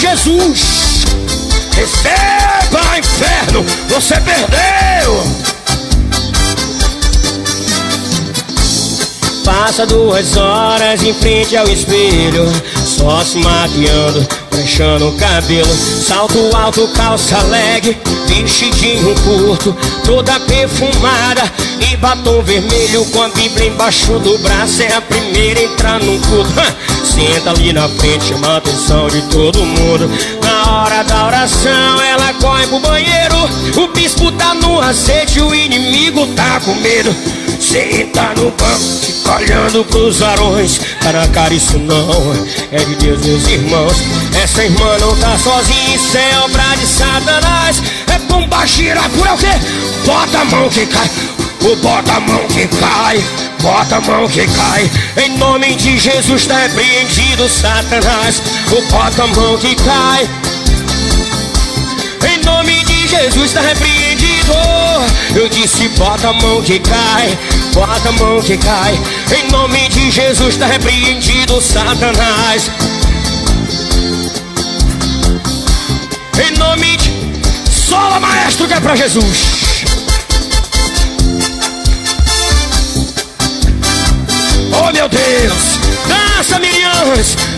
Jesus. Receba, inferno, você perdeu. Passa duas horas em frente ao espelho Só se maquiando, brechando o cabelo. Salto alto, calça leg, vestidinho curto Toda perfumada. E batom vermelho Com a bíblia embaixo do braço É a primeira a entrar no culto Senta ali na frente, chama a atenção de todo mundo. Na hora da oração ela corre pro banheiro. O bispo tá no aceite, o inimigo tá com medo. Senta no banco Olhando pros varões, tá cara isso não É de Deus, meus irmãos. Essa irmã não tá sozinha, isso é obra de Satanás. É bomba gira por é o quê? Bota a mão que cai O bota a mão que cai Bota a mão que cai. Em nome de Jesus tá repreendido Satanás. O bota a mão que cai. Em nome de Jesus tá repreendido. Eu disse bota a mão que cai Bota a mão que cai. Em nome de Jesus tá repreendido Satanás. Em nome de Sola maestro que é pra Jesus Deus. Dança Miriam